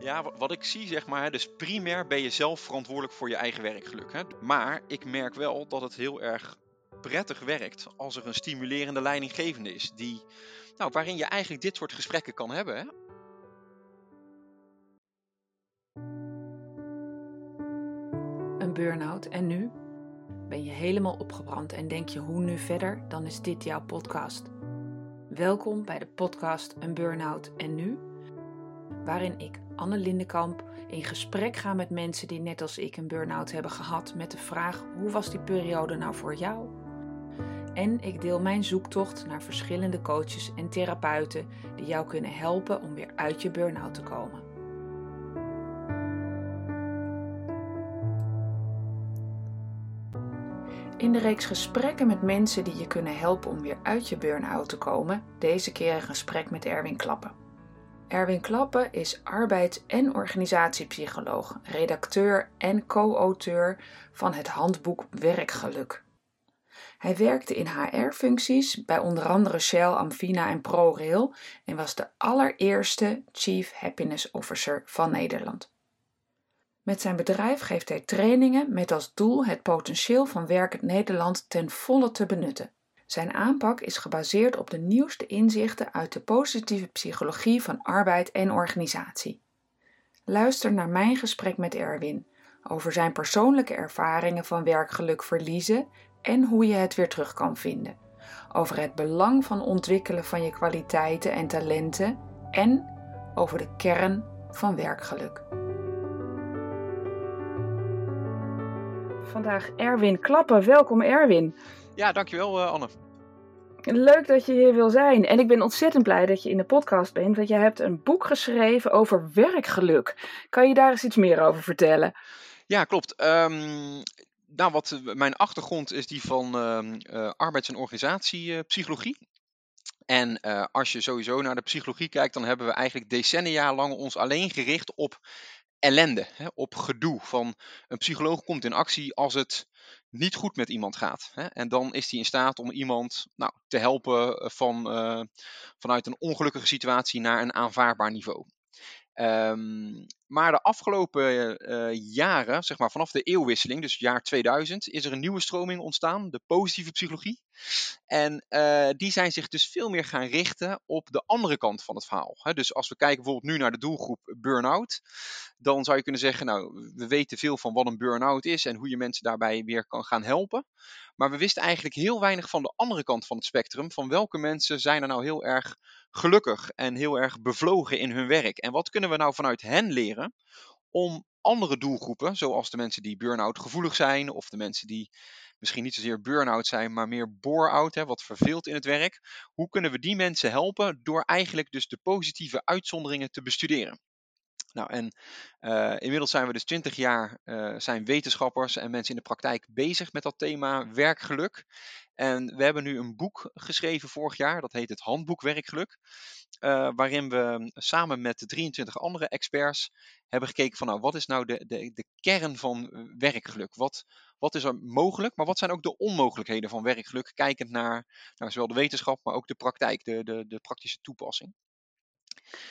Ja, wa- wat ik zie, zeg maar, dus primair ben je zelf verantwoordelijk voor je eigen werkgeluk. Hè? Maar ik merk wel dat het heel erg prettig werkt als er een stimulerende leidinggevende is, die, nou, waarin je eigenlijk dit soort gesprekken kan hebben. Hè? Een burn-out en nu? Ben je helemaal opgebrand en denk je hoe nu verder? Dan is dit jouw podcast. Welkom bij de podcast Een Burn-out en nu? Waarin ik, Anne Lindenkamp, in gesprek ga met mensen die net als ik een burn-out hebben gehad met de vraag hoe was die periode nou voor jou? En ik deel mijn zoektocht naar verschillende coaches en therapeuten die jou kunnen helpen om weer uit je burn-out te komen. In de reeks gesprekken met mensen die je kunnen helpen om weer uit je burn-out te komen, deze keer een gesprek met Erwin Klappen. Erwin Klappen is arbeids- en organisatiepsycholoog, redacteur en co-auteur van het handboek Werkgeluk. Hij werkte in HR-functies bij onder andere Shell, Amfina en ProRail en was de allereerste Chief Happiness Officer van Nederland. Met zijn bedrijf geeft hij trainingen met als doel het potentieel van werkend Nederland ten volle te benutten. Zijn aanpak is gebaseerd op de nieuwste inzichten uit de positieve psychologie van arbeid en organisatie. Luister naar mijn gesprek met Erwin over zijn persoonlijke ervaringen van werkgeluk verliezen en hoe je het weer terug kan vinden. Over het belang van ontwikkelen van je kwaliteiten en talenten en over de kern van werkgeluk. Vandaag Erwin Klappen. Welkom Erwin. Ja, dankjewel uh, Anne. Leuk dat je hier wil zijn. En ik ben ontzettend blij dat je in de podcast bent, want jij hebt een boek geschreven over werkgeluk. Kan je daar eens iets meer over vertellen? Ja, klopt. Um, nou, wat mijn achtergrond is die van uh, uh, arbeids- en organisatiepsychologie. En uh, als je sowieso naar de psychologie kijkt, dan hebben we eigenlijk decennia lang ons alleen gericht op ellende, hè, op gedoe. Van een psycholoog komt in actie als het niet goed met iemand gaat. Hè, en dan is hij in staat om iemand nou, te helpen van, uh, vanuit een ongelukkige situatie naar een aanvaardbaar niveau. Um, maar de afgelopen uh, jaren, zeg maar vanaf de eeuwwisseling, dus jaar 2000, is er een nieuwe stroming ontstaan, de positieve psychologie. En uh, die zijn zich dus veel meer gaan richten op de andere kant van het verhaal. Dus als we kijken bijvoorbeeld nu naar de doelgroep burn-out, dan zou je kunnen zeggen, nou, we weten veel van wat een burn-out is en hoe je mensen daarbij weer kan gaan helpen. Maar we wisten eigenlijk heel weinig van de andere kant van het spectrum, van welke mensen zijn er nou heel erg gelukkig en heel erg bevlogen in hun werk. En wat kunnen we nou vanuit hen leren om andere doelgroepen, zoals de mensen die burn-out gevoelig zijn, of de mensen die misschien niet zozeer burn-out zijn, maar meer bore-out, wat verveelt in het werk. Hoe kunnen we die mensen helpen door eigenlijk dus de positieve uitzonderingen te bestuderen? Nou, en uh, inmiddels zijn we dus 20 jaar, uh, zijn wetenschappers en mensen in de praktijk bezig met dat thema werkgeluk. En we hebben nu een boek geschreven vorig jaar, dat heet het Handboek Werkgeluk. Uh, waarin we samen met 23 andere experts hebben gekeken van nou, wat is nou de, de, de kern van werkgeluk? Wat, wat is er mogelijk, maar wat zijn ook de onmogelijkheden van werkgeluk? Kijkend naar, naar zowel de wetenschap, maar ook de praktijk, de, de, de praktische toepassing.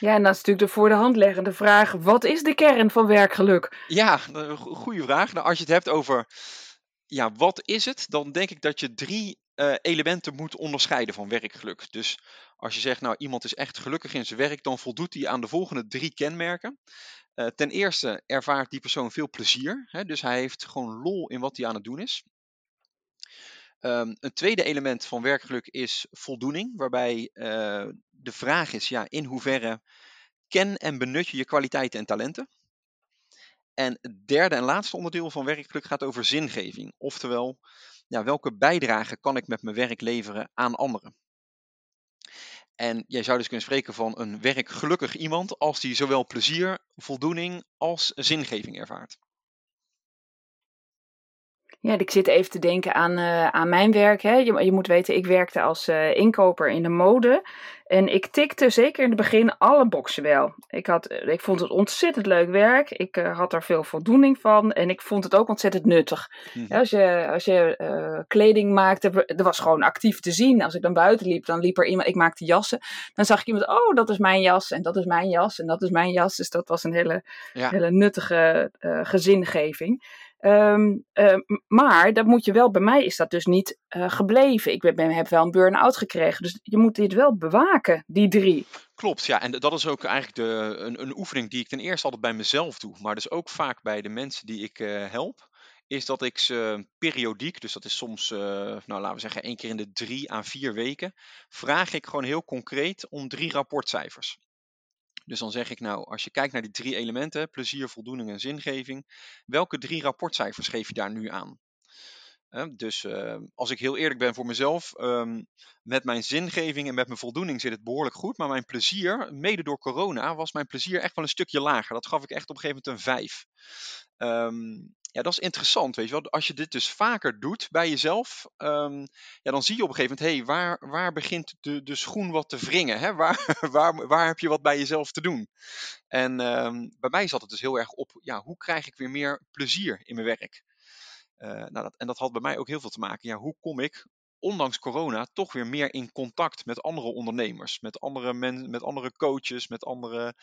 Ja, en dat is natuurlijk de voor de hand liggende vraag: wat is de kern van werkgeluk? Ja, een goede vraag. Nou, als je het hebt over ja, wat is het, dan denk ik dat je drie uh, elementen moet onderscheiden van werkgeluk. Dus als je zegt, nou, iemand is echt gelukkig in zijn werk, dan voldoet hij aan de volgende drie kenmerken. Uh, ten eerste ervaart die persoon veel plezier, hè, dus hij heeft gewoon lol in wat hij aan het doen is. Um, een tweede element van werkgeluk is voldoening, waarbij uh, de vraag is, ja, in hoeverre ken en benut je je kwaliteiten en talenten? En het derde en laatste onderdeel van werkgeluk gaat over zingeving, oftewel, ja, welke bijdrage kan ik met mijn werk leveren aan anderen? En jij zou dus kunnen spreken van een werkgelukkig iemand als die zowel plezier, voldoening als zingeving ervaart. Ja, ik zit even te denken aan, uh, aan mijn werk. Hè. Je, je, moet weten, ik werkte als uh, inkoper in de mode. En ik tikte zeker in het begin alle boxen wel. Ik, had, ik vond het ontzettend leuk werk. Ik uh, had er veel voldoening van. En ik vond het ook ontzettend nuttig. Mm. Als je, als je kleding maakte, dat was gewoon actief te zien. Als ik dan buiten liep, dan liep er iemand, ik maakte jassen. Dan zag ik iemand, oh, dat is mijn jas. En dat is mijn jas. En dat is mijn jas. Dus dat was een hele, ja. hele nuttige gezingeving. Um, uh, maar dat moet je wel, bij mij is dat dus niet uh, gebleven. Ik ben, heb wel een burn-out gekregen, dus je moet dit wel bewaken, die drie. Klopt, ja, en dat is ook eigenlijk de, een, een oefening die ik ten eerste altijd bij mezelf doe, maar dus ook vaak bij de mensen die ik uh, help is dat ik ze periodiek, dus dat is soms, uh, nou laten we zeggen één keer in de drie à vier weken, vraag ik gewoon heel concreet om drie rapportcijfers. Dus dan zeg ik nou, als je kijkt naar die drie elementen, plezier, voldoening en zingeving, welke drie rapportcijfers geef je daar nu aan? dus uh, als ik heel eerlijk ben voor mezelf, um, met mijn zingeving en met mijn voldoening zit het behoorlijk goed. Maar mijn plezier, mede door corona, was mijn plezier echt wel een stukje lager. Dat gaf ik echt op een gegeven moment een 5. Um, ja, dat is interessant, weet je wel. Als je dit dus vaker doet bij jezelf, um, ja, dan zie je op een gegeven moment, hé, hey, waar, waar begint de, de schoen wat te wringen? Hè? Waar, waar, waar heb je wat bij jezelf te doen? En um, bij mij zat het dus heel erg op, ja, hoe krijg ik weer meer plezier in mijn werk? Uh, nou dat, en dat had bij mij ook heel veel te maken. Ja, hoe kom ik ondanks corona toch weer meer in contact met andere ondernemers, met andere, men, met andere coaches, met andere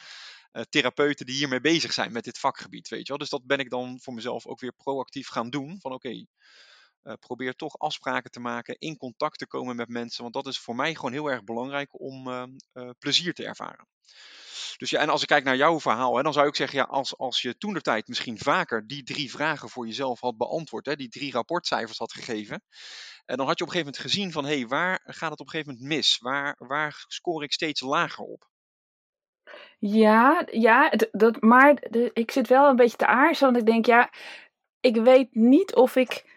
uh, therapeuten die hiermee bezig zijn met dit vakgebied. Weet je wel? Dus dat ben ik dan voor mezelf ook weer proactief gaan doen. Van oké, uh, probeer toch afspraken te maken, in contact te komen met mensen. Want dat is voor mij gewoon heel erg belangrijk om uh, plezier te ervaren. Dus ja, en als ik kijk naar jouw verhaal, hè, dan zou ik zeggen, ja, als, als je toen de tijd misschien vaker die drie vragen voor jezelf had beantwoord, hè, die drie rapportcijfers had gegeven, en dan had je op een gegeven moment gezien van, hé, hey, waar gaat het op een gegeven moment mis? Waar, waar score ik steeds lager op? Ja, ja dat, maar ik zit wel een beetje te aarzelen, want ik denk, ja, ik weet niet of ik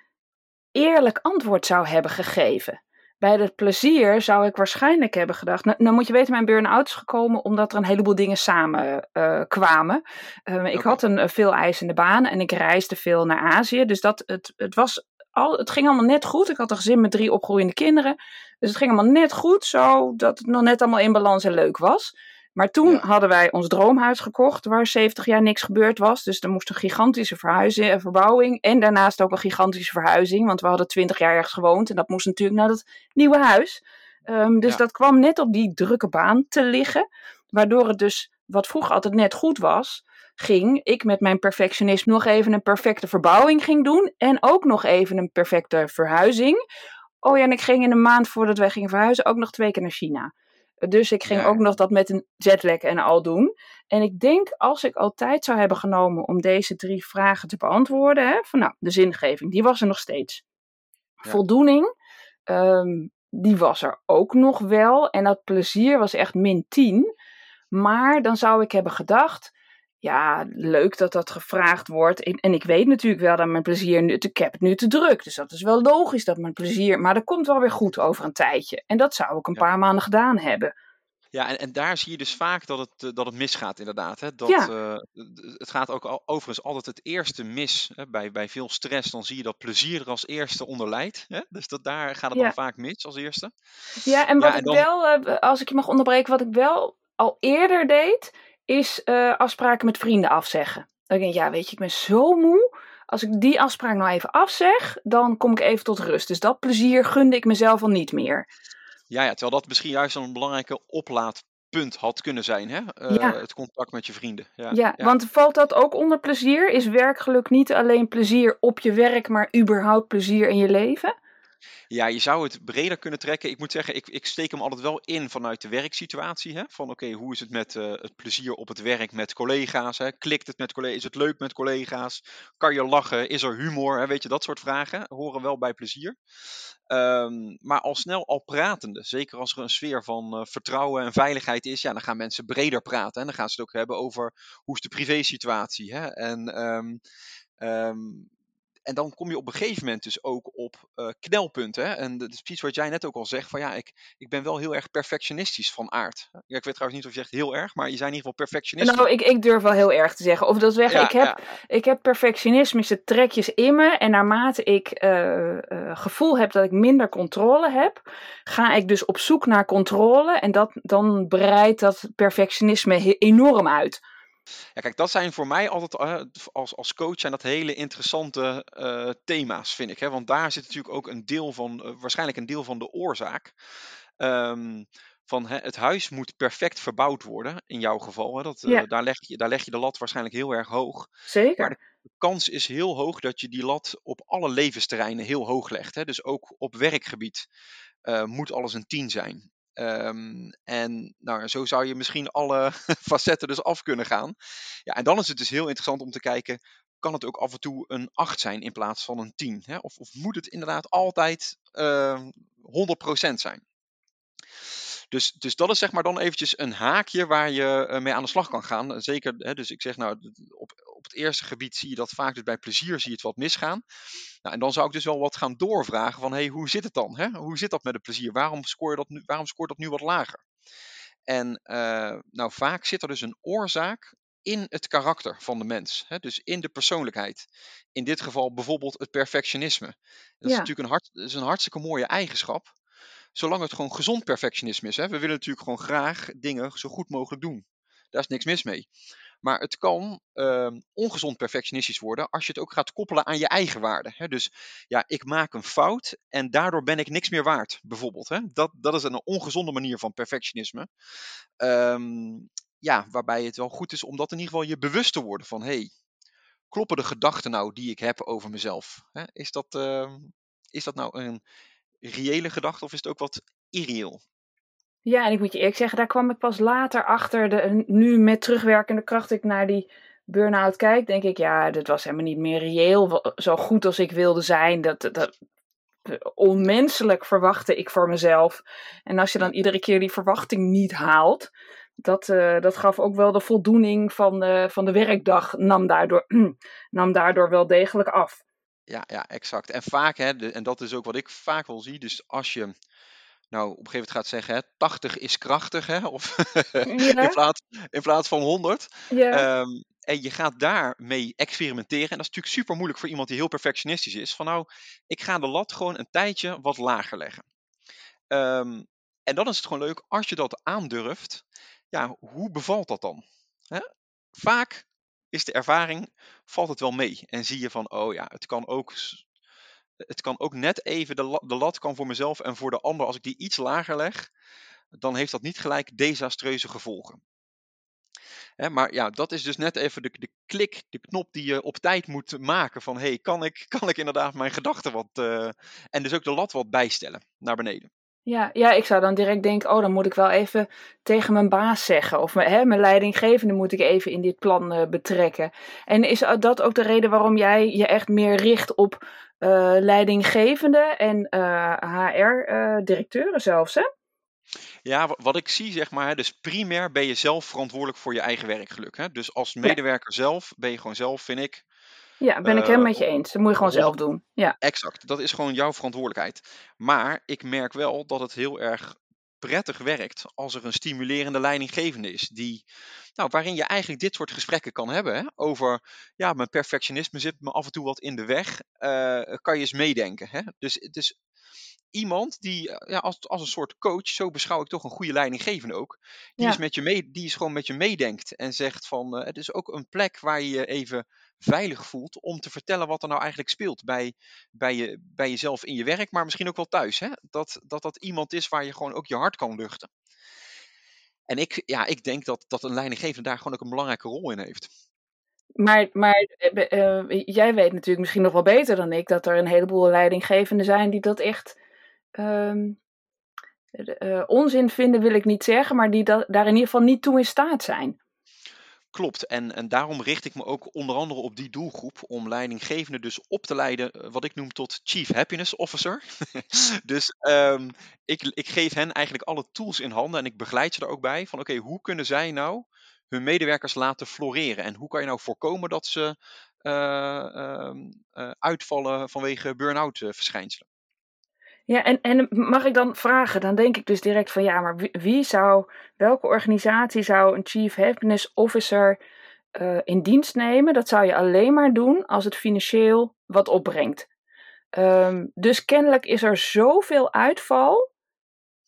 eerlijk antwoord zou hebben gegeven. Bij het plezier zou ik waarschijnlijk hebben gedacht. Nou, nou moet je weten, mijn burn-out is gekomen omdat er een heleboel dingen samen uh, kwamen. Uh, ik had een uh, veel eisende baan en ik reisde veel naar Azië. Dus dat, het, het, was al, het ging allemaal net goed. Ik had een gezin met drie opgroeiende kinderen. Dus het ging allemaal net goed, zodat het nog net allemaal in balans en leuk was. Maar toen hadden wij ons droomhuis gekocht, waar 70 jaar niks gebeurd was. Dus er moest een gigantische verhuizing, een verbouwing. En daarnaast ook een gigantische verhuizing. Want we hadden 20 jaar ergens gewoond. En dat moest natuurlijk naar dat nieuwe huis. Um, dus dat kwam net op die drukke baan te liggen. Waardoor het dus, wat vroeger altijd net goed was, ging ik met mijn perfectionisme nog even een perfecte verbouwing ging doen. En ook nog even een perfecte verhuizing. Oh ja, en ik ging in de maand voordat wij gingen verhuizen ook nog twee keer naar China. Dus ik ging ook nog dat met een jetlag en al doen. En ik denk als ik al tijd zou hebben genomen om deze drie vragen te beantwoorden, hè, van nou, de zingeving, die was er nog steeds. Voldoening, um, die was er ook nog wel. En dat plezier was echt min 10. Maar dan zou ik hebben gedacht, ja, leuk dat dat gevraagd wordt. En, ik weet natuurlijk wel dat mijn plezier nu, ik heb het nu te druk. Dus dat is wel logisch dat mijn plezier, maar dat komt wel weer goed over een tijdje. En dat zou ik een paar maanden gedaan hebben. Ja, en, en daar zie je dus vaak dat het, eh, dat het misgaat, inderdaad. Hè? Dat, ja. uh, het gaat ook al, overigens altijd het eerste mis. Hè? Bij, bij veel stress, dan zie je dat plezier er als eerste onder leidt. Hè? Dus dat, daar gaat het ja. dan vaak mis als eerste. Ja, en wat ik wel, uh, als ik je mag onderbreken, wat ik wel al eerder deed, is uh, afspraken met vrienden afzeggen. Dan denk ik, ja, weet je, ik ben zo moe. Als ik die afspraak nou even afzeg, dan kom ik even tot rust. Dus dat plezier gunde ik mezelf al niet meer. Ja, ja terwijl dat misschien juist een belangrijke oplaadpunt had kunnen zijn, hè? Uh, ja. Het contact met je vrienden. Ja, ja, ja, want valt dat ook onder plezier? Is werkgeluk niet alleen plezier op je werk, maar überhaupt plezier in je leven? Ja, je zou het breder kunnen trekken. Ik moet zeggen, ik, ik steek hem altijd wel in vanuit de werksituatie. Hè? Van oké, hoe is het met uh, het plezier op het werk met collega's? Hè? Klikt het met collega's? Is het leuk met collega's? Kan je lachen? Is er humor? Hè? Weet je, dat soort vragen horen wel bij plezier. Um, maar al snel al pratende, zeker als er een sfeer van uh, vertrouwen en veiligheid is, ja, dan gaan mensen breder praten. En dan gaan ze het ook hebben over hoe is de privésituatie. Hè? En um, um, en dan kom je op een gegeven moment dus ook op uh, knelpunten. Hè? En dat is precies wat jij net ook al zegt: van ja, ik, ik ben wel heel erg perfectionistisch van aard. Ja, ik weet trouwens niet of je zegt heel erg, maar je zijn in ieder geval perfectionistisch. Nou, ik, ik durf wel heel erg te zeggen. Of dat zeggen, ik, heb, ik heb perfectionistische trekjes in me. En naarmate ik uh, uh, gevoel heb dat ik minder controle heb, ga ik dus op zoek naar controle. En dat, dan breidt dat perfectionisme enorm uit. Ja, kijk, dat zijn voor mij altijd uh, als, als coach zijn dat hele interessante uh, thema's, vind ik. Hè? Want daar zit natuurlijk ook een deel van, uh, waarschijnlijk een deel van de oorzaak. Um, van hè, het huis moet perfect verbouwd worden, in jouw geval. Hè? Dat, ja. daar, leg je, daar leg je de lat waarschijnlijk heel erg hoog. Zeker. Maar de kans is heel hoog dat je die lat op alle levensterreinen heel hoog legt. Hè? Dus ook op werkgebied moet alles een 10 zijn. Um, en nou, zo zou je misschien alle facetten dus af kunnen gaan. Ja, en dan is het dus heel interessant om te kijken, kan het ook af en toe een 8 zijn in plaats van een 10? Hè? Of, of moet het inderdaad altijd uh, 100% zijn? Dus, dus dat is zeg maar dan eventjes een haakje waar je uh, mee aan de slag kan gaan. Zeker, hè, dus ik zeg nou, op, op het eerste gebied zie je dat vaak, dus bij plezier zie je het wat misgaan. Nou, en dan zou ik dus wel wat gaan doorvragen van, hey, hoe zit het dan? Hè? Hoe zit dat met het plezier? Waarom, scoor je dat nu, waarom scoort dat nu wat lager? En uh, nou, vaak zit er dus een oorzaak in het karakter van de mens. Hè? Dus in de persoonlijkheid. In dit geval bijvoorbeeld het perfectionisme. Dat is natuurlijk een, hart, is een hartstikke mooie eigenschap. Zolang het gewoon gezond perfectionisme is. Hè? We willen natuurlijk gewoon graag dingen zo goed mogelijk doen. Daar is niks mis mee. Maar het kan uh, ongezond perfectionistisch worden als je het ook gaat koppelen aan je eigen waarde. Hè? Dus ja, ik maak een fout en daardoor ben ik niks meer waard, bijvoorbeeld. Hè? Dat, dat is een ongezonde manier van perfectionisme. Um, ja, waarbij het wel goed is om dat in ieder geval je bewust te worden van, hey, kloppen de gedachten nou die ik heb over mezelf? Is, dat, uh, is dat nou een reële gedachte of is het ook wat irreëel? Ja, en ik moet je eerlijk zeggen, daar kwam ik pas later achter. De, nu met terugwerkende kracht ik naar die burn-out kijk, denk ik, ja, dit was helemaal niet meer reëel. Zo goed als ik wilde zijn, dat, dat onmenselijk verwachtte ik voor mezelf. En als je dan iedere keer die verwachting niet haalt, dat, uh, dat gaf ook wel de voldoening van de, van de werkdag, nam daardoor, nam daardoor wel degelijk af. Ja, ja, exact. En vaak, hè, de, en dat is ook wat ik vaak wel zie, dus als je nou op een gegeven moment gaat zeggen, hè, 80 is krachtig, hè, of ja. in, plaats, in plaats van 100. Ja. Um, en je gaat daarmee experimenteren. En dat is natuurlijk super moeilijk voor iemand die heel perfectionistisch is. Van nou, ik ga de lat gewoon een tijdje wat lager leggen. Um, en dan is het gewoon leuk als je dat aandurft. Ja, hoe bevalt dat dan? Hè? Vaak is de ervaring, valt het wel mee. En zie je van, oh ja, het kan ook het kan ook net even, de, la, de lat kan voor mezelf en voor de ander, als ik die iets lager leg, dan heeft dat niet gelijk desastreuze gevolgen. Hè, maar ja, dat is dus net even de, de klik, de knop die je op tijd moet maken. Van hey, kan ik, kan ik inderdaad mijn gedachten wat. Uh, en dus ook de lat wat bijstellen naar beneden. Ja, ja, ik zou dan direct denken, oh, dan moet ik wel even tegen mijn baas zeggen. Of hè, mijn leidinggevende moet ik even in dit plan uh, betrekken. En is dat ook de reden waarom jij je echt meer richt op uh, leidinggevende en uh, HR-directeuren zelfs, hè? Ja, wat ik zie, zeg maar, dus primair ben je zelf verantwoordelijk voor je eigen werkgeluk. Hè? Dus als medewerker zelf ben je gewoon zelf, vind ik, ja, ben ik helemaal met je eens. Dat moet je gewoon zelf doen. Ja. Exact, dat is gewoon jouw verantwoordelijkheid. Maar ik merk wel dat het heel erg prettig werkt als er een stimulerende leidinggevende is. Die, nou, waarin je eigenlijk dit soort gesprekken kan hebben. Hè? Over, ja, mijn perfectionisme zit me af en toe wat in de weg. Uh, kan je eens meedenken. Hè? Dus het is iemand die, ja, als, als een soort coach, zo beschouw ik toch een goede leidinggevende ook. Die, ja. is, met je mee, die is gewoon met je meedenkt en zegt van, uh, het is ook een plek waar je je even veilig voelt om te vertellen wat er nou eigenlijk speelt bij, bij, je, bij jezelf in je werk, maar misschien ook wel thuis. Hè? Dat, dat dat iemand is waar je gewoon ook je hart kan luchten. En ik, ja, ik denk dat, dat een leidinggevende daar gewoon ook een belangrijke rol in heeft. Maar, maar uh, jij weet natuurlijk misschien nog wel beter dan ik dat er een heleboel leidinggevenden zijn die dat echt um, uh, onzin vinden, wil ik niet zeggen, maar die da daar in ieder geval niet toe in staat zijn. Klopt, en, en daarom richt ik me ook onder andere op die doelgroep om leidinggevenden dus op te leiden, eh, wat ik noem tot Chief Happiness Officer. dus um, ik, ik geef hen eigenlijk alle tools in handen en ik begeleid ze er ook bij van oké, hoe kunnen zij nou hun medewerkers laten floreren en hoe kan je nou voorkomen dat ze ehm, uitvallen vanwege burn-out verschijnselen. Ja, en, en mag ik dan vragen? Dan denk ik dus direct van ja, maar wie, zou, welke organisatie zou een Chief Happiness Officer in dienst nemen? Dat zou je alleen maar doen als het financieel wat opbrengt. Ehm, dus kennelijk is er zoveel uitval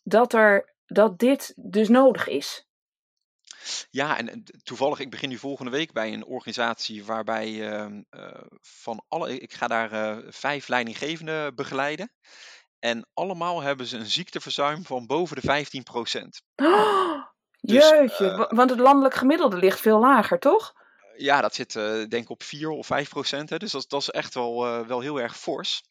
dat, er, dat dit dus nodig is. Ja, en toevallig, ik begin nu volgende week bij een organisatie waarbij uh, van alle, ik ga daar uh, vijf leidinggevenden begeleiden. En allemaal hebben ze een ziekteverzuim van boven de 15 procent. Oh, dus, jeetje, uh, want het landelijk gemiddelde ligt veel lager, toch? Ja, dat zit denk ik op 4 of 5 procent. Dus dat, dat, is echt wel, wel heel erg fors.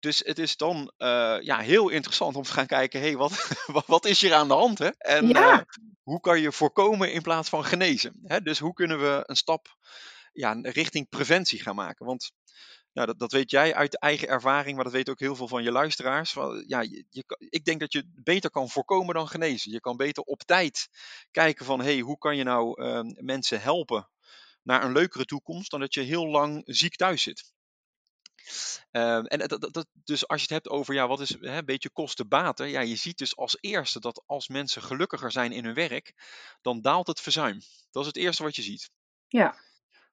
Dus het is dan uh, ja, heel interessant om te gaan kijken, hey, wat, wat is hier aan de hand? Hè? En ja. uh, hoe kan je voorkomen in plaats van genezen? Hè? Dus hoe kunnen we een stap ja, richting preventie gaan maken? Want nou, dat, dat weet jij uit eigen ervaring, maar dat weten ook heel veel van je luisteraars. Ja, je, ik denk dat je beter kan voorkomen dan genezen. Je kan beter op tijd kijken van, hey, hoe kan je nou uh, mensen helpen naar een leukere toekomst dan dat je heel lang ziek thuis zit. Uh, en dat, dat, dus als je het hebt over ja, wat is hè, een beetje kosten-baten, ja, je ziet dus als eerste dat als mensen gelukkiger zijn in hun werk, dan daalt het verzuim. Dat is het eerste wat je ziet. Ja.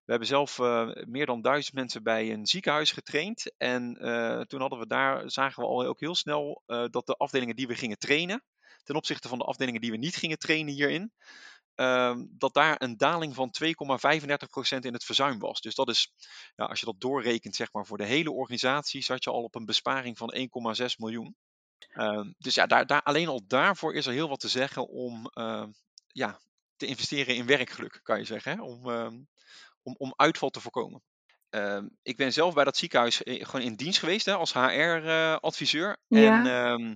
We hebben zelf uh, meer dan duizend mensen bij een ziekenhuis getraind. En uh, toen hadden we daar, zagen we al ook heel snel uh, dat de afdelingen die we gingen trainen, ten opzichte van de afdelingen die we niet gingen trainen hierin, Ehm, dat daar een daling van 2,35% in het verzuim was. Dus dat is, ja, als je dat doorrekent zeg maar, voor de hele organisatie, zat je al op een besparing van 1,6 miljoen. Uh, dus ja, daar, daar, alleen al daarvoor is er heel wat te zeggen om uh, ja, te investeren in werkgeluk, kan je zeggen. Hè? Om, om, om uitval te voorkomen. ik ben zelf bij dat ziekenhuis eh, gewoon in dienst geweest hè, als HR-adviseur. Eh, ja. En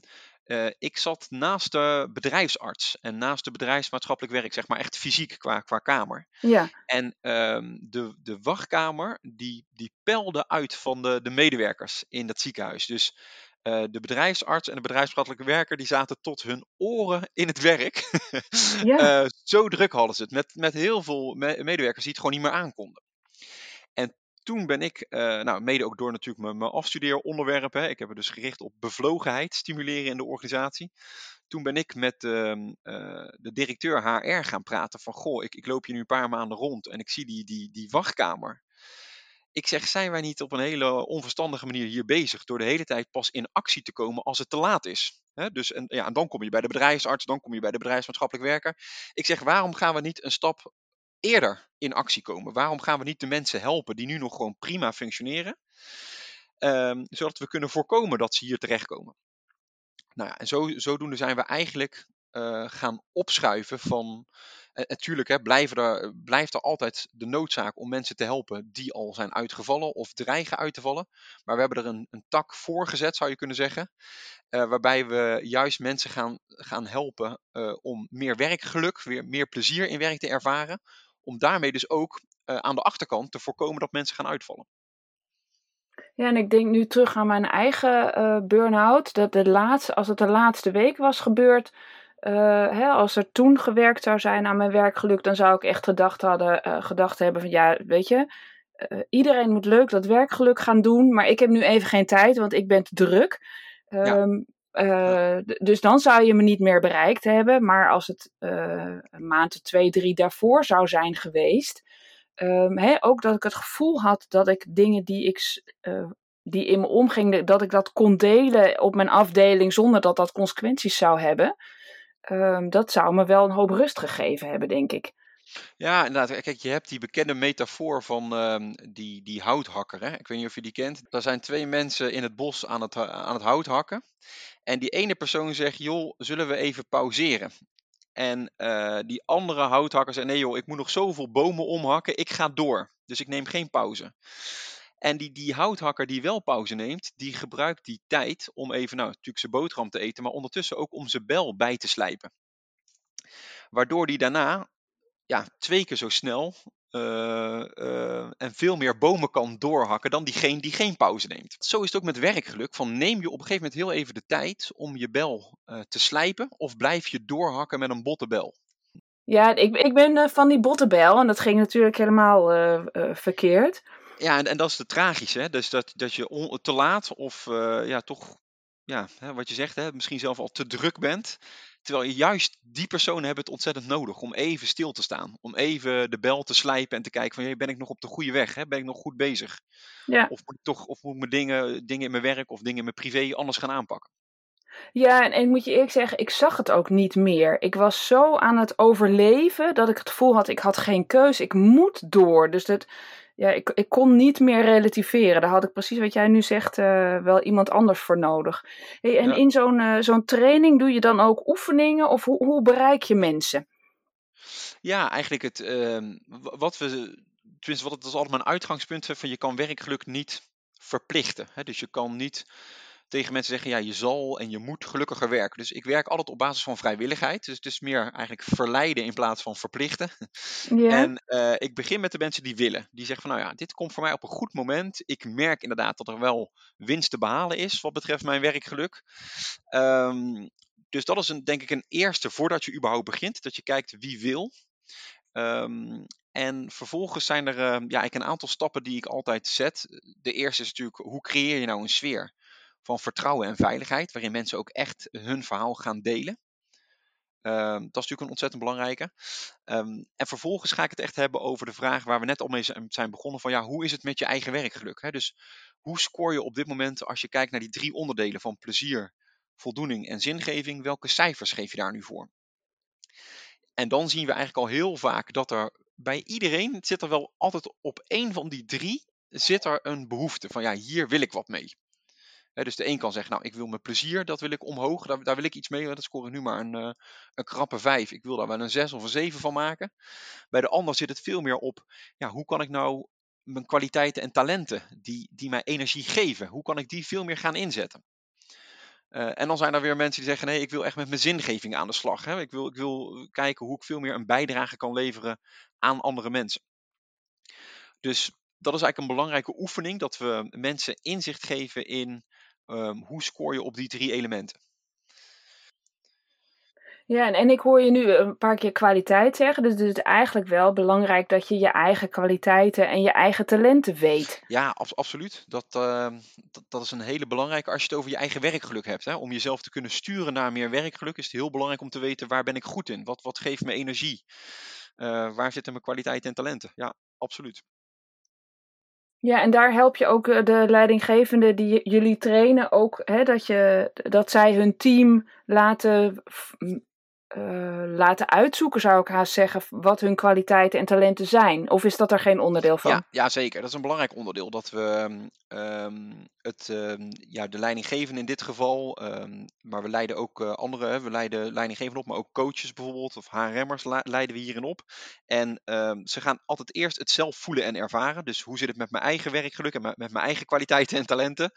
uh, ik zat naast de bedrijfsarts en naast de bedrijfsmaatschappelijk werk, zeg maar echt fysiek qua, qua kamer. Ja. En um, de, de wachtkamer, die, die pelde uit van de, de medewerkers in dat ziekenhuis. Dus uh, de bedrijfsarts en de bedrijfsmaatschappelijke werker, die zaten tot hun oren in het werk. ja. uh, zo druk hadden ze het, met, met heel veel me medewerkers die het gewoon niet meer aankonden toen ben ik, uh, nou, mede ook door natuurlijk mijn, mijn afstudeeronderwerpen, ik heb het dus gericht op bevlogenheid stimuleren in de organisatie. Toen ben ik met uh, de directeur HR gaan praten van, goh, ik, ik loop hier nu een paar maanden rond en ik zie die, die, die wachtkamer. Ik zeg, zijn wij niet op een hele onverstandige manier hier bezig door de hele tijd pas in actie te komen als het te laat is? Dus en, ja, en dan kom je bij de bedrijfsarts, dan kom je bij de bedrijfsmaatschappelijk werker. Ik zeg, waarom gaan we niet een stap eerder in actie komen? Waarom gaan we niet de mensen helpen die nu nog gewoon prima functioneren, um, zodat we kunnen voorkomen dat ze hier terechtkomen? Nou ja, en zo, zodoende zijn we eigenlijk uh, gaan opschuiven van. Natuurlijk hè, blijven er, blijft er altijd de noodzaak om mensen te helpen die al zijn uitgevallen of dreigen uit te vallen. Maar we hebben er een, een tak voor gezet, zou je kunnen zeggen. Waarbij we juist mensen gaan, gaan helpen om meer werkgeluk, weer meer plezier in werk te ervaren om daarmee dus ook aan de achterkant te voorkomen dat mensen gaan uitvallen. Ja, en ik denk nu terug aan mijn eigen burn-out. Dat de laatste, als het de laatste week was gebeurd, uh, hè, als er toen gewerkt zou zijn aan mijn werkgeluk, dan zou ik echt gedacht, hadden, uh, gedacht hebben van ja, weet je, iedereen moet leuk dat werkgeluk gaan doen, maar ik heb nu even geen tijd, want ik ben te druk. Ja. Ehm, dus dan zou je me niet meer bereikt hebben. Maar als het een maand, twee, drie daarvoor zou zijn geweest. Um, ook dat ik het gevoel had dat ik dingen die, ik, die in me omgingen, dat ik dat kon delen op mijn afdeling zonder dat dat consequenties zou hebben. Um, dat zou me wel een hoop rust gegeven hebben, denk ik. Ja, inderdaad. Kijk, je hebt die bekende metafoor van um, die, die houthakker. Hè? Ik weet niet of je die kent. Er zijn twee mensen in het bos aan het, aan het hout hakken. En die ene persoon zegt, joh, zullen we even pauzeren? En uh, die andere houthakker zegt, nee joh, ik moet nog zoveel bomen omhakken, ik ga door. Dus ik neem geen pauze. En die, die houthakker die wel pauze neemt, die gebruikt die tijd om even, nou natuurlijk zijn boterham te eten, maar ondertussen ook om zijn bel bij te slijpen. Waardoor die daarna ja, twee keer zo snel uh, uh, en veel meer bomen kan doorhakken dan diegene die geen pauze neemt. Zo is het ook met werkgeluk. Van neem je op een gegeven moment heel even de tijd om je bel uh, te slijpen of blijf je doorhakken met een botte bel? Ja, ik, ik ben van die botte bel en dat ging natuurlijk helemaal verkeerd. Ja, en, en dat is de tragische, hè? Dus dat, dat je on- te laat of eh, ja, toch, ja, hè, wat je zegt, hè, misschien zelf al te druk bent. Terwijl je juist die personen hebben het ontzettend nodig om even stil te staan. Om even de bel te slijpen en te kijken van, hey, ben ik nog op de goede weg? Hè? Ben ik nog goed bezig? Ja. Of moet ik toch, of moet ik mijn dingen, dingen in mijn werk of dingen in mijn privé anders gaan aanpakken? Ja, en, en ik moet je eerlijk zeggen, ik zag het ook niet meer. Ik was zo aan het overleven dat ik het gevoel had, ik had geen keus, ik moet door. Dus dat, ja, ik, ik kon niet meer relativeren. Daar had ik precies wat jij nu zegt uh, wel iemand anders voor nodig. Hey, en Ja. in zo'n uh, zo'n training doe je dan ook oefeningen of hoe, hoe bereik je mensen? Ja, eigenlijk het, ehm, wat we, tenminste wat het is altijd mijn uitgangspunt, van je kan werkgeluk niet verplichten. Hè? Dus je kan niet tegen mensen zeggen, ja, je zal en je moet gelukkiger werken. Dus ik werk altijd op basis van vrijwilligheid. Dus het is meer eigenlijk verleiden in plaats van verplichten. En eh, ik begin met de mensen die willen. Die zeggen van, nou ja, dit komt voor mij op een goed moment. Ik merk inderdaad dat er wel winst te behalen is wat betreft mijn werkgeluk. Ehm, dus dat is een, denk ik een eerste voordat je überhaupt begint. Dat je kijkt wie wil. Ehm, en vervolgens zijn er eh, ja, ik een aantal stappen die ik altijd zet. De eerste is natuurlijk, hoe creëer je nou een sfeer van vertrouwen en veiligheid, waarin mensen ook echt hun verhaal gaan delen. Ehm, dat is natuurlijk een ontzettend belangrijke. Ehm, en vervolgens ga ik het echt hebben over de vraag waar we net al mee zijn- begonnen: van ja, hoe is het met je eigen werkgeluk? Hè? Dus hoe scoor je op dit moment als je kijkt naar die drie onderdelen van plezier, voldoening en zingeving? Welke cijfers geef je daar nu voor? En dan zien we eigenlijk al heel vaak dat er bij iedereen zit er wel altijd op één van die drie zit er een behoefte van ja, hier wil ik wat mee. Dus de een kan zeggen, nou, ik wil mijn plezier, dat wil ik omhoog, daar, daar wil ik iets mee. Dat score ik nu maar een, eh, een krappe vijf. Ik wil daar wel een zes of een zeven van maken. Bij de ander zit het veel meer op, ja, hoe kan ik nou mijn kwaliteiten en talenten, die, die mij energie geven, hoe kan ik die veel meer gaan inzetten? Eh, en dan zijn er weer mensen die zeggen: nee, ik wil echt met mijn zingeving aan de slag. Hè? Ik, wil, ik wil kijken hoe ik veel meer een bijdrage kan leveren aan andere mensen. Dus dat is eigenlijk een belangrijke oefening: dat we mensen inzicht geven in ehm, hoe scoor je op die drie elementen. Ja, en, en ik hoor je nu een paar keer kwaliteit zeggen. Dus het is eigenlijk wel belangrijk dat je je eigen kwaliteiten en je eigen talenten weet. Ja, abs- absoluut. Dat, ehm, dat, dat is een hele belangrijke als je het over je eigen werkgeluk hebt. Hè? Om jezelf te kunnen sturen naar meer werkgeluk is het heel belangrijk om te weten waar ben ik goed in? Wat, wat geeft me energie? Eh, waar zitten mijn kwaliteiten en talenten? Ja, absoluut. Ja, en daar help je ook eh, de leidinggevenden die jullie trainen ook, hè, dat, je, dat zij hun team laten, eh, laten uitzoeken, zou ik haast zeggen, wat hun kwaliteiten en talenten zijn. Of is dat er geen onderdeel van? Ja, ja, zeker. Dat is een belangrijk onderdeel. Dat we ehm, het, ehm, ja, de leidinggevende in dit geval, maar we leiden ook eh, andere, hè, we leiden leidinggevenden op, maar ook coaches bijvoorbeeld, of HRM'ers leiden we hierin op. En ze gaan altijd eerst het zelf voelen en ervaren. Dus hoe zit het met mijn eigen werkgeluk en met mijn eigen kwaliteiten en talenten?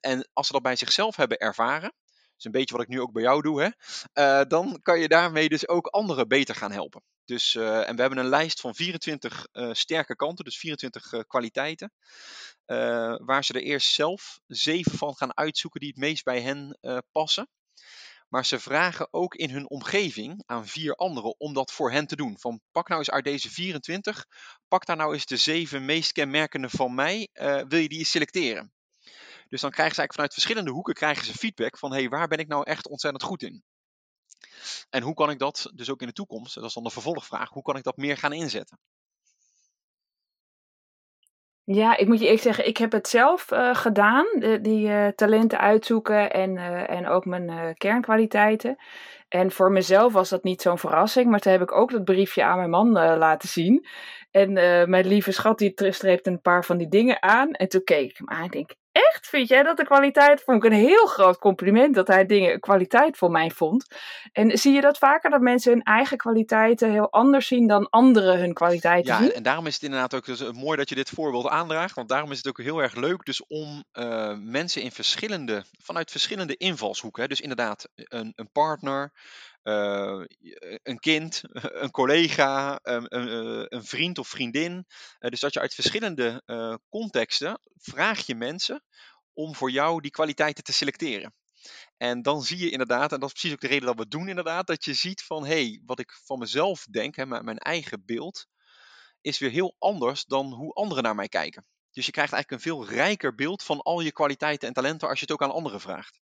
En als ze dat bij zichzelf hebben ervaren, is een beetje wat ik nu ook bij jou doe, hè? eh, dan kan je daarmee dus ook anderen beter gaan helpen. Dus, eh, en we hebben een lijst van 24 eh, sterke kanten, dus 24 eh, kwaliteiten. waar ze er eerst zelf zeven van gaan uitzoeken die het meest bij hen passen. Maar ze vragen ook in hun omgeving aan vier anderen om dat voor hen te doen. Van pak nou eens uit deze 24, pak daar nou eens de zeven meest kenmerkende van mij. wil je die selecteren? Dus dan krijgen ze eigenlijk vanuit verschillende hoeken krijgen ze feedback van hey, waar ben ik nou echt ontzettend goed in? En hoe kan ik dat dus ook in de toekomst, dat is dan de vervolgvraag, hoe kan ik dat meer gaan inzetten? Ja, ik moet je eerlijk zeggen, ik heb het zelf eh, gedaan, die eh, talenten uitzoeken en, eh, en ook mijn kernkwaliteiten. En voor mezelf was dat niet zo'n verrassing, maar toen heb ik ook dat briefje aan mijn man laten zien. En mijn lieve schat, die tre- streepte een paar van die dingen aan. En toen keek ik hem aan denk, echt, vind jij dat de kwaliteit? Vond ik een heel groot compliment dat hij dingen kwaliteit voor mij vond. En zie je dat vaker, dat mensen hun eigen kwaliteiten heel anders zien dan anderen hun kwaliteiten Ja, zien? en, daarom is het inderdaad ook dus, eh, mooi dat je dit voorbeeld aandraagt. Want daarom is het ook heel erg leuk dus om eh, mensen in verschillende, vanuit verschillende invalshoeken. Hè, dus inderdaad, een, een partner, eh, een kind, een collega, een, een, eh, een vriend of vriendin. Eh, dus dat je uit verschillende contexten vraag je mensen om voor jou die kwaliteiten te selecteren. En dan zie je inderdaad, en dat is precies ook de reden dat we het doen inderdaad, dat je ziet van hé, hey, wat ik van mezelf denk, hè, mijn eigen beeld, is weer heel anders dan hoe anderen naar mij kijken. Dus je krijgt eigenlijk een veel rijker beeld van al je kwaliteiten en talenten als je het ook aan anderen vraagt.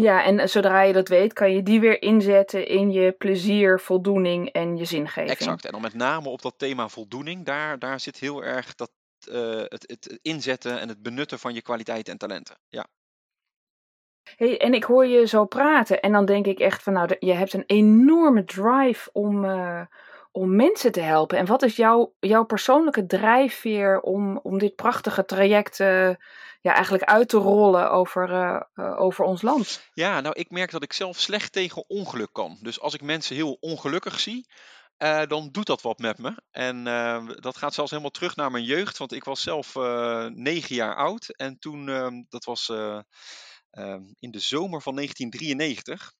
Ja, en zodra je dat weet, kan je die weer inzetten in je plezier, voldoening en je zingeving. Exact. En dan met name op dat thema voldoening, daar, daar zit heel erg dat, uh, het, het inzetten en het benutten van je kwaliteiten en talenten. Ja. Hey, en ik hoor je zo praten en dan denk ik echt van, nou, je hebt een enorme drive om, uh, om mensen te helpen. En wat is jouw, jouw persoonlijke drijfveer om, om dit prachtige traject uh, ja, eigenlijk uit te rollen over, uh, uh, over ons land? Ja, nou, ik merk dat ik zelf slecht tegen ongeluk kan. Dus als ik mensen heel ongelukkig zie, uh, dan doet dat wat met me. En uh, dat gaat zelfs helemaal terug naar mijn jeugd. Want ik was zelf negen jaar oud. En toen, ehm, dat was ehm, in de zomer van 1993.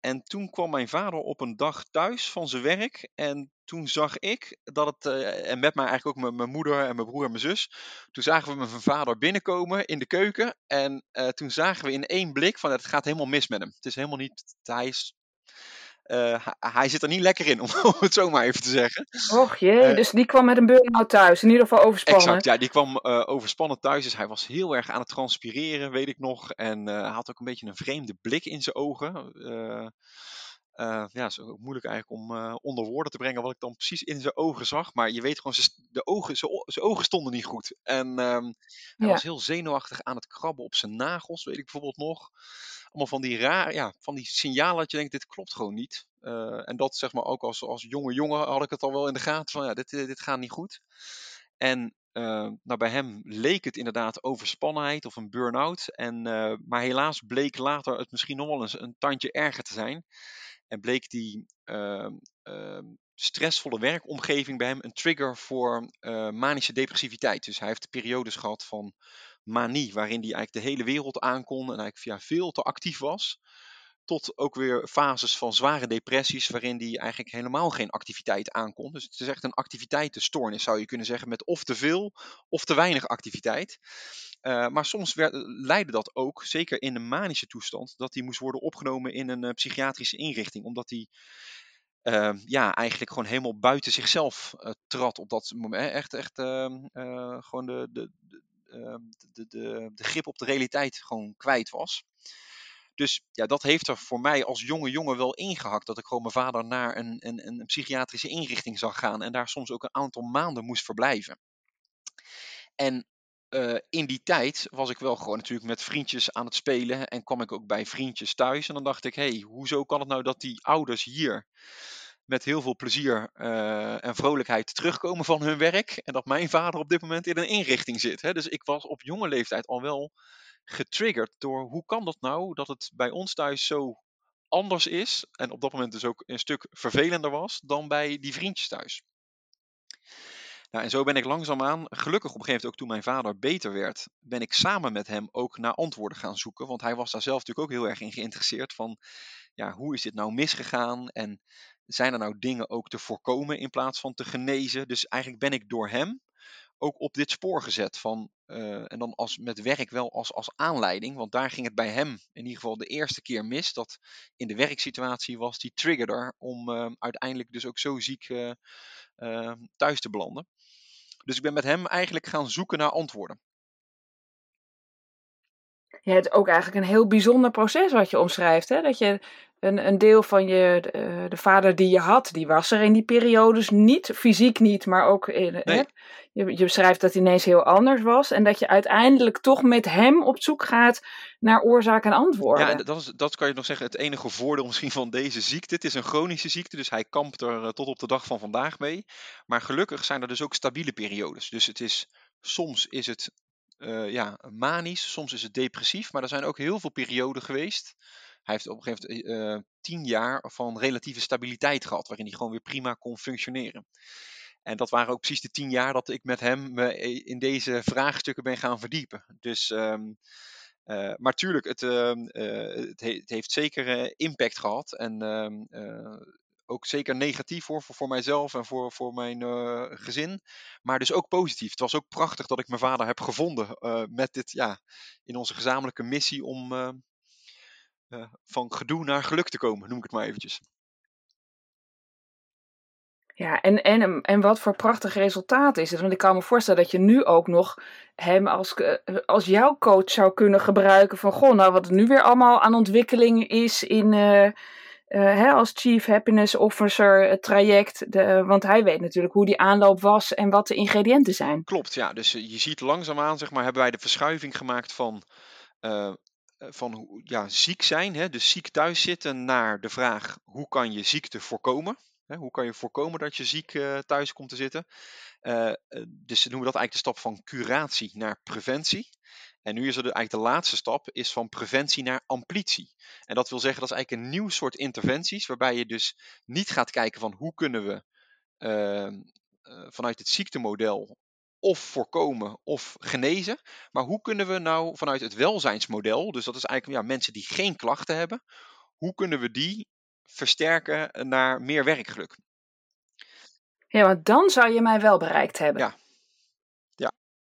En toen kwam mijn vader op een dag thuis van zijn werk. En toen zag ik dat het, en met mij eigenlijk ook mijn moeder en mijn broer en mijn zus. Toen zagen we mijn vader binnenkomen in de keuken. En toen zagen we in één blik van het gaat helemaal mis met hem. Het is helemaal niet, hij is uh, hij zit er niet lekker in, om het zo maar even te zeggen. Och jee, uh, dus die kwam met een burn-out thuis, in ieder geval overspannen. Exact, ja, die kwam uh, overspannen thuis, dus hij was heel erg aan het transpireren, weet ik nog. En hij had ook een beetje een vreemde blik in zijn ogen. Ja, is ook moeilijk eigenlijk om onder woorden te brengen wat ik dan precies in zijn ogen zag. Maar je weet gewoon, de ogen, zijn ogen stonden niet goed. En ehm, hij ja. was heel zenuwachtig aan het krabben op zijn nagels, weet ik bijvoorbeeld nog allemaal van die raar, ja, van die signalen dat je denkt, dit klopt gewoon niet. Uh, en dat zeg maar ook als, als jonge jongen had ik het al wel in de gaten van, ja, dit, dit gaat niet goed. En uh, nou, bij hem leek het inderdaad overspannenheid of een burn-out. En, uh, maar helaas bleek later het misschien nog wel eens een tandje erger te zijn. En bleek die ehm, ehm, stressvolle werkomgeving bij hem een trigger voor manische depressiviteit. Dus hij heeft periodes gehad van manie, waarin hij eigenlijk de hele wereld aankon en eigenlijk ja, veel te actief was. Tot ook weer fases van zware depressies, waarin hij eigenlijk helemaal geen activiteit aankon. Dus het is echt een activiteitenstoornis, zou je kunnen zeggen, met of te veel of te weinig activiteit. Uh, maar soms werd, leidde dat ook, zeker in een manische toestand, dat hij moest worden opgenomen in een uh, psychiatrische inrichting, omdat hij uh, ja, eigenlijk gewoon helemaal buiten zichzelf trad op dat moment. Echt, echt uh, gewoon de, de, Ehm, de, de, de grip op de realiteit gewoon kwijt was. Dus ja, dat heeft er voor mij als jonge jongen wel ingehakt. Dat ik gewoon mijn vader naar een, een, een psychiatrische inrichting zag gaan. En daar soms ook een aantal maanden moest verblijven. En uh, in die tijd was ik wel gewoon natuurlijk met vriendjes aan het spelen. En kwam ik ook bij vriendjes thuis. En dan dacht ik, hey, hoezo kan het nou dat die ouders hier met heel veel plezier uh, en vrolijkheid terugkomen van hun werk. En dat mijn vader op dit moment in een inrichting zit. Hè. Dus ik was op jonge leeftijd al wel getriggerd door hoe kan dat nou dat het bij ons thuis zo anders is. En op dat moment dus ook een stuk vervelender was dan bij die vriendjes thuis. Nou, en zo ben ik langzaamaan, gelukkig op een gegeven moment ook toen mijn vader beter werd, ben ik samen met hem ook naar antwoorden gaan zoeken. Want hij was daar zelf natuurlijk ook heel erg in geïnteresseerd van, ja, hoe is dit nou misgegaan? En zijn er nou dingen ook te voorkomen in plaats van te genezen? Dus eigenlijk ben ik door hem ook op dit spoor gezet van, uh, en dan als, met werk wel als, als aanleiding, want daar ging het bij hem in ieder geval de eerste keer mis, dat in de werksituatie was die triggerder om uh, uiteindelijk dus ook zo ziek uh, thuis te belanden. Dus ik ben met hem eigenlijk gaan zoeken naar antwoorden. Ja, het is ook eigenlijk een heel bijzonder proces wat je omschrijft. Hè? Dat je een, een deel van je, de, eh, de, vader die je had, die was er in die periodes niet. Fysiek niet, maar ook in, nee. hè? Je, je beschrijft dat hij ineens heel anders was. En dat je uiteindelijk toch met hem op zoek gaat naar oorzaak en antwoorden. Ja, dat, is, dat kan je nog zeggen, het enige voordeel misschien van deze ziekte. Het is een chronische ziekte, dus hij kampt er eh, tot op de dag van vandaag mee. Maar gelukkig zijn er dus ook stabiele periodes. Dus het is, soms is het uh, ja, manisch, soms is het depressief. Maar er zijn ook heel veel perioden geweest hij heeft op een gegeven moment uh, tien jaar van relatieve stabiliteit gehad, waarin hij gewoon weer prima kon functioneren. En dat waren ook precies de tien jaar dat ik met hem in deze vraagstukken ben gaan verdiepen. Dus, uh, maar tuurlijk, het, he het, heeft zeker impact gehad. En ehm, ook zeker negatief voor, voor, voor mijzelf en voor, voor mijn gezin. Maar dus ook positief. Het was ook prachtig dat ik mijn vader heb gevonden met dit, ja, in onze gezamenlijke missie om uh, van gedoe naar geluk te komen, noem ik het maar eventjes. Ja, en, en, en wat voor prachtig resultaat is het? Want ik kan me voorstellen dat je nu ook nog hem als, eh, als jouw coach zou kunnen gebruiken. Van goh, nou wat er nu weer allemaal aan ontwikkeling is in, uh, hè, als Chief Happiness Officer het traject. De, want hij weet natuurlijk hoe die aanloop was en wat de ingrediënten zijn. Klopt, ja. Dus je ziet langzaamaan, zeg maar, hebben wij de verschuiving gemaakt van van ja, ziek zijn, hè, dus ziek thuis zitten, naar de vraag hoe kan je ziekte voorkomen? Hè, hoe kan je voorkomen dat je ziek thuis komt te zitten? Dus noemen we dat eigenlijk de stap van curatie naar preventie. En nu is er de, eigenlijk de laatste stap, is van preventie naar amplitie. En dat wil zeggen, dat is eigenlijk een nieuw soort interventies, waarbij je dus niet gaat kijken van hoe kunnen we uh, vanuit het ziektemodel of voorkomen of genezen. Maar hoe kunnen we nou vanuit het welzijnsmodel, dus dat is eigenlijk ja, mensen die geen klachten hebben, hoe kunnen we die versterken naar meer werkgeluk? Ja, want dan zou je mij wel bereikt hebben. Ja.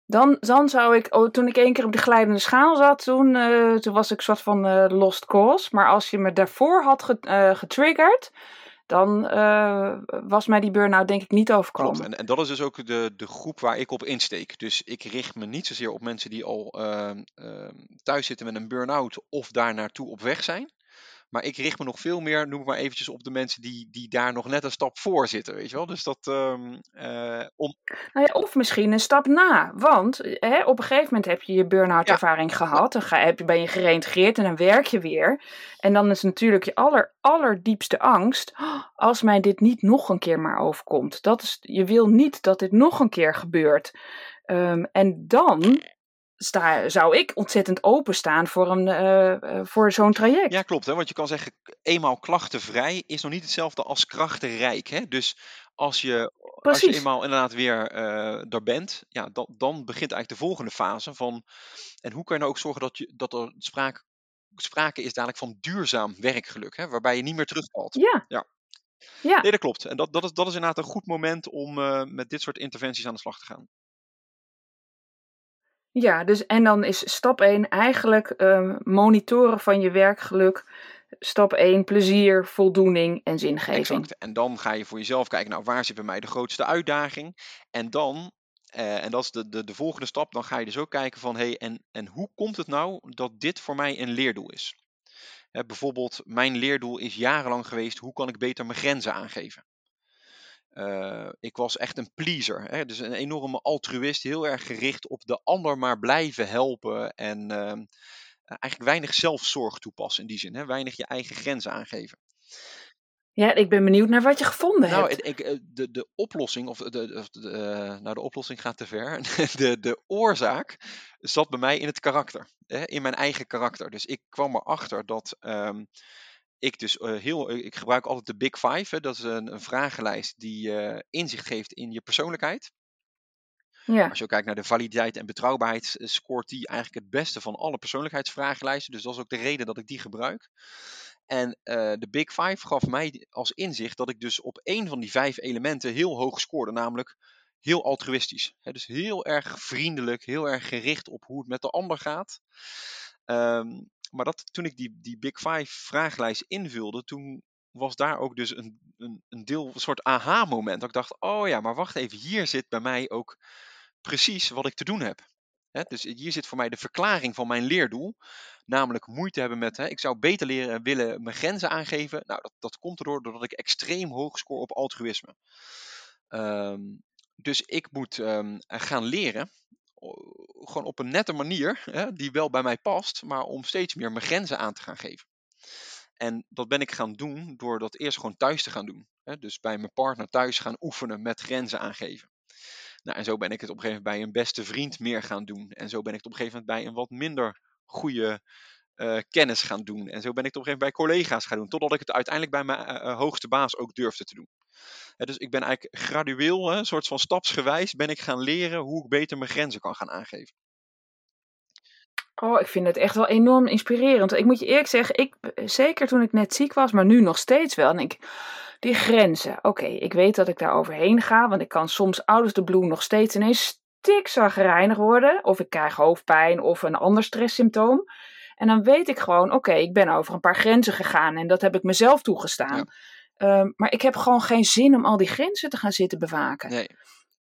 Dan, dan zou ik, oh, toen ik één keer op de glijdende schaal zat, toen, uh, toen was ik soort van uh, lost cause. Maar als je me daarvoor had ge, uh, getriggerd, dan was mij die burn-out denk ik niet overkomen. Klopt, en, en dat is dus ook de, de groep waar ik op insteek. Dus ik richt me niet zozeer op mensen die al uh, uh, thuis zitten met een burn-out of daar naartoe op weg zijn. Maar ik richt me nog veel meer, noem maar eventjes, op de mensen die, die daar nog net een stap voor zitten, weet je wel. Dus dat, um, uh, om... Nou ja, of misschien een stap na. Want hè, op een gegeven moment heb je je burn-out ervaring gehad. Dan ga, heb je, ben je gereïntegreerd en dan werk je weer. En dan is natuurlijk je aller, allerdiepste angst, als mij dit niet nog een keer maar overkomt. Dat is, je wil niet dat dit nog een keer gebeurt. Um, en dan sta, zou ik ontzettend openstaan voor, een, uh, voor zo'n traject. Ja, klopt. Hè? Want je kan zeggen, eenmaal klachtenvrij is nog niet hetzelfde als krachtenrijk. Hè? Dus als je, als je eenmaal inderdaad weer uh, daar bent, ja, dan, dan begint eigenlijk de volgende fase van... En hoe kan je nou ook zorgen dat, je, dat er sprake, sprake is dadelijk van duurzaam werkgeluk, hè? waarbij je niet meer terugvalt. Ja. ja. Ja. Nee, dat klopt. En dat, dat, is, dat is inderdaad een goed moment om uh, met dit soort interventies aan de slag te gaan. Ja, dus en dan is stap 1 eigenlijk uh, monitoren van je werkgeluk. Stap 1 plezier, voldoening en zingeving. Exact. En dan ga je voor jezelf kijken, nou waar zit bij mij de grootste uitdaging? En dan, uh, en dat is de, de, de volgende stap, dan ga je dus ook kijken van hé, hey, en, en hoe komt het nou dat dit voor mij een leerdoel is? Hè, bijvoorbeeld, mijn leerdoel is jarenlang geweest, hoe kan ik beter mijn grenzen aangeven? Uh, ik was echt een pleaser. Hè? Dus een enorme altruïst, heel erg gericht op de ander maar blijven helpen. En uh, eigenlijk weinig zelfzorg toepassen in die zin. Hè? Weinig je eigen grenzen aangeven. Ja, ik ben benieuwd naar wat je gevonden nou, hebt. Ik, eh, de, de oplossing, of de, de, de uh, nou de oplossing gaat te ver. De, de oorzaak zat bij mij in het karakter. Hè? In mijn eigen karakter. Dus ik kwam erachter dat. Um, ik dus uh, heel, ik gebruik altijd de Big Five. Hè. Dat is een, een vragenlijst die uh, inzicht geeft in je persoonlijkheid. Ja. Als je ook kijkt naar de validiteit en betrouwbaarheid, scoort die eigenlijk het beste van alle persoonlijkheidsvragenlijsten. Dus dat is ook de reden dat ik die gebruik. En uh, de Big Five gaf mij als inzicht dat ik dus op één van die vijf elementen heel hoog scoorde, namelijk heel altruïstisch. Hè, dus heel erg vriendelijk, heel erg gericht op hoe het met de ander gaat. Um, maar dat, toen ik die, die Big Five vragenlijst invulde, toen was daar ook dus een, een, een deel, een soort aha-moment. Dat ik dacht, oh ja, maar wacht even, hier zit bij mij ook precies wat ik te doen heb. He, dus hier zit voor mij de verklaring van mijn leerdoel. Namelijk moeite hebben met, ik zou beter leren willen mijn grenzen aangeven. Nou, dat, dat komt erdoor doordat ik extreem hoog score op altruïsme. Um, dus ik moet um, gaan leren gewoon op een nette manier, hè, die wel bij mij past, maar om steeds meer mijn grenzen aan te gaan geven. En dat ben ik gaan doen door dat eerst gewoon thuis te gaan doen. Hè, dus bij mijn partner thuis gaan oefenen met grenzen aangeven. Nou, en zo ben ik het op een gegeven moment bij een beste vriend meer gaan doen. En zo ben ik het op een gegeven moment bij een wat minder goede uh, kennis gaan doen. En zo ben ik het op een gegeven moment bij collega's gaan doen. Totdat ik het uiteindelijk bij mijn uh, hoogste baas ook durfde te doen. Dus ik ben eigenlijk gradueel, een soort van stapsgewijs, ben ik gaan leren hoe ik beter mijn grenzen kan gaan aangeven. Oh, ik vind het echt wel enorm inspirerend. Ik moet je eerlijk zeggen, ik, zeker toen ik net ziek was, maar nu nog steeds wel. En ik, die grenzen. Oké, okay, ik weet dat ik daar overheen ga, want ik kan soms ouders de bloem nog steeds ineens stikzagrijnig worden. Of ik krijg hoofdpijn of een ander stresssymptoom. En dan weet ik gewoon, oké, okay, ik ben over een paar grenzen gegaan en dat heb ik mezelf toegestaan. Ja. Ehm, maar ik heb gewoon geen zin om al die grenzen te gaan zitten bewaken. Nee.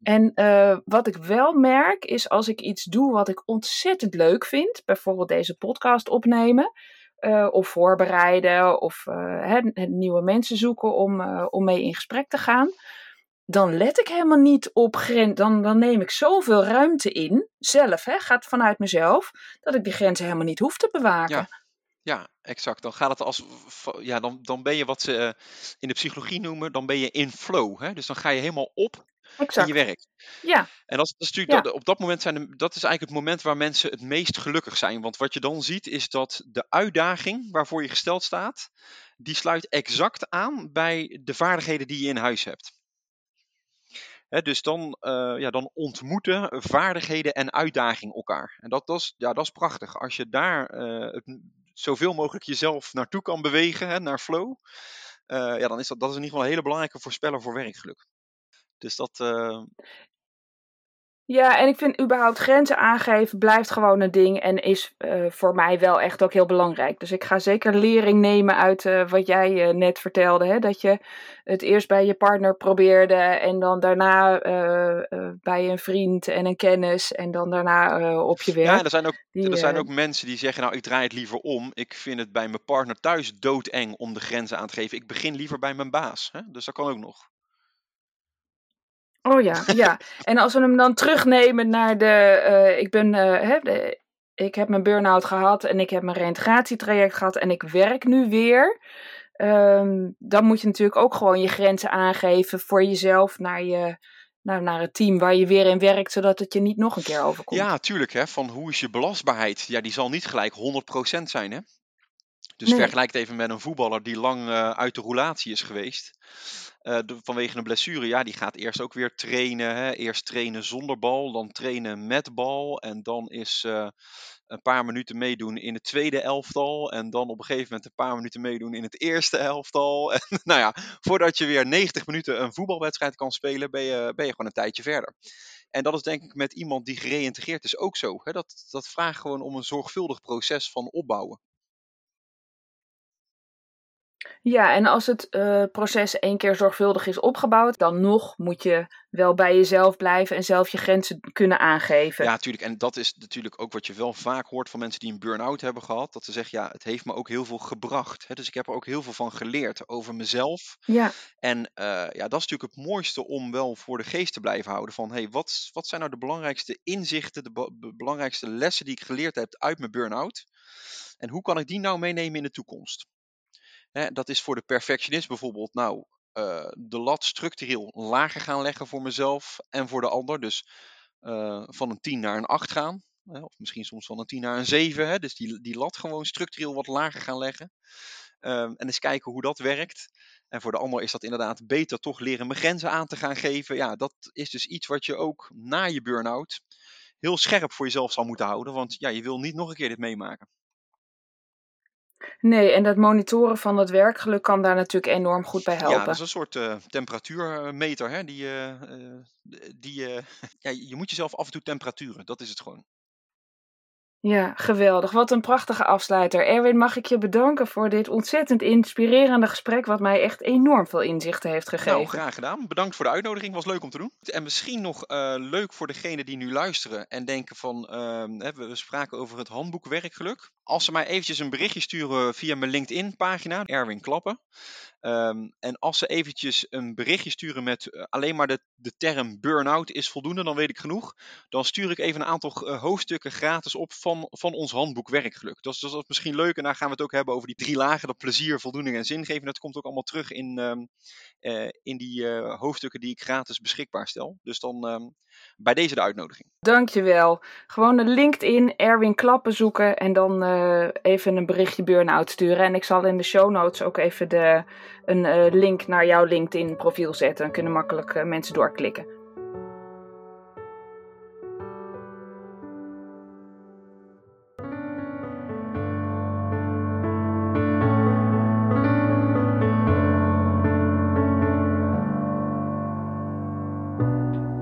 En uh, wat ik wel merk is als ik iets doe wat ik ontzettend leuk vind, bijvoorbeeld deze podcast opnemen, uh, of voorbereiden, of uh, nieuwe mensen zoeken om, om mee in gesprek te gaan, dan let ik helemaal niet op grenzen. Dan, dan neem ik zoveel ruimte in, zelf, hè, gaat vanuit mezelf, dat ik die grenzen helemaal niet hoef te bewaken. Ja. Ja, exact. Dan gaat het als. Ja, dan, dan ben je wat ze in de psychologie noemen, dan ben je in flow. Hè? Dus dan ga je helemaal op exact. in je werk. Ja. En dat is, dat is natuurlijk, dat, op dat moment zijn de, dat is eigenlijk het moment waar mensen het meest gelukkig zijn. Want wat je dan ziet is dat de uitdaging waarvoor je gesteld staat, die sluit exact aan bij de vaardigheden die je in huis hebt. dus dan, uh, ja, dan ontmoeten vaardigheden en uitdaging elkaar. En dat, dat, is, ja, dat is prachtig. Als je daar uh, het, zoveel mogelijk jezelf naartoe kan bewegen, hè, naar flow, uh, ja, dan is dat, dat is in ieder geval een hele belangrijke voorspeller voor werkgeluk. Dus dat. Uh... Ja, en ik vind überhaupt grenzen aangeven blijft gewoon een ding en is uh, voor mij wel echt ook heel belangrijk. Dus ik ga zeker lering nemen uit uh, wat jij net vertelde. Hè? Dat je het eerst bij je partner probeerde en dan daarna bij een vriend en een kennis en dan daarna op je werk. Ja, er zijn, ook, die, er zijn ook mensen die zeggen, nou ik draai het liever om. Ik vind het bij mijn partner thuis doodeng om de grenzen aan te geven. Ik begin liever bij mijn baas. Hè? Dus dat kan ook nog. Oh ja, ja. En als we hem dan terugnemen naar de. Uh, ik ben. Uh, hè, de, ik heb mijn burn-out gehad en ik heb mijn reintegratietraject gehad en ik werk nu weer. Um, dan moet je natuurlijk ook gewoon je grenzen aangeven voor jezelf naar je. Nou, naar het team waar je weer in werkt, zodat het je niet nog een keer overkomt. Ja, tuurlijk. Hè, van hoe is je belastbaarheid? Ja, die zal niet gelijk 100% zijn. Hè? Dus nee. vergelijk het even met een voetballer die lang uh, uit de roulatie is geweest. Uh, de, vanwege een blessure, ja, die gaat eerst ook weer trainen. Hè? Eerst trainen zonder bal, dan trainen met bal. En dan is uh, een paar minuten meedoen in het tweede elftal. En dan op een gegeven moment een paar minuten meedoen in het eerste elftal. En nou ja, voordat je weer 90 minuten een voetbalwedstrijd kan spelen, ben je, ben je gewoon een tijdje verder. En dat is denk ik met iemand die gereïntegreerd is ook zo. Hè? Dat, dat vraagt gewoon om een zorgvuldig proces van opbouwen. Ja, en als het uh, proces één keer zorgvuldig is opgebouwd, dan nog moet je wel bij jezelf blijven en zelf je grenzen kunnen aangeven. Ja, natuurlijk. En dat is natuurlijk ook wat je wel vaak hoort van mensen die een burn-out hebben gehad. Dat ze zeggen, ja, het heeft me ook heel veel gebracht. Hè? Dus ik heb er ook heel veel van geleerd over mezelf. Ja. En uh, ja, dat is natuurlijk het mooiste om wel voor de geest te blijven houden. Van, hey, wat, wat zijn nou de belangrijkste inzichten, de be belangrijkste lessen die ik geleerd heb uit mijn burn-out? En hoe kan ik die nou meenemen in de toekomst? Hè, dat is voor de perfectionist bijvoorbeeld, nou, uh, de lat structureel lager gaan leggen voor mezelf en voor de ander. Dus uh, van een 10 naar een 8 gaan. Hè, of misschien soms van een 10 naar een 7. Hè, dus die, die lat gewoon structureel wat lager gaan leggen. Um, en eens kijken hoe dat werkt. En voor de ander is dat inderdaad beter toch leren mijn grenzen aan te gaan geven. Ja, dat is dus iets wat je ook na je burn-out heel scherp voor jezelf zal moeten houden. Want ja, je wil niet nog een keer dit meemaken. Nee, en dat monitoren van het werkgeluk kan daar natuurlijk enorm goed bij helpen. Ja, dat is een soort uh, temperatuurmeter. Hè? Die, uh, die, ja, je moet jezelf af en toe temperaturen, dat is het gewoon. Ja, geweldig. Wat een prachtige afsluiter. Erwin, mag ik je bedanken voor dit ontzettend inspirerende gesprek, wat mij echt enorm veel inzichten heeft gegeven. Nou, graag gedaan. Bedankt voor de uitnodiging, was leuk om te doen. En misschien nog uh, leuk voor degenen die nu luisteren en denken van, uh, we spraken over het handboek werkgeluk. Als ze mij eventjes een berichtje sturen via mijn LinkedIn pagina, Erwin Klappen. Um, en als ze eventjes een berichtje sturen met uh, alleen maar de, de term burn-out is voldoende, dan weet ik genoeg. Dan stuur ik even een aantal uh, hoofdstukken gratis op van, van ons handboek werkgeluk. Dat is, misschien leuk en daar gaan we het ook hebben over die drie lagen. Dat plezier, voldoening en zingeving. Dat komt ook allemaal terug in, um, uh, in die hoofdstukken die ik gratis beschikbaar stel. Dus dan um, bij deze de uitnodiging. Dankjewel. Gewoon een LinkedIn, Erwin Klappen zoeken en dan even een berichtje burn-out sturen. En ik zal in de show notes ook even de een uh, link naar jouw LinkedIn profiel zetten. Dan kunnen makkelijk uh, mensen doorklikken.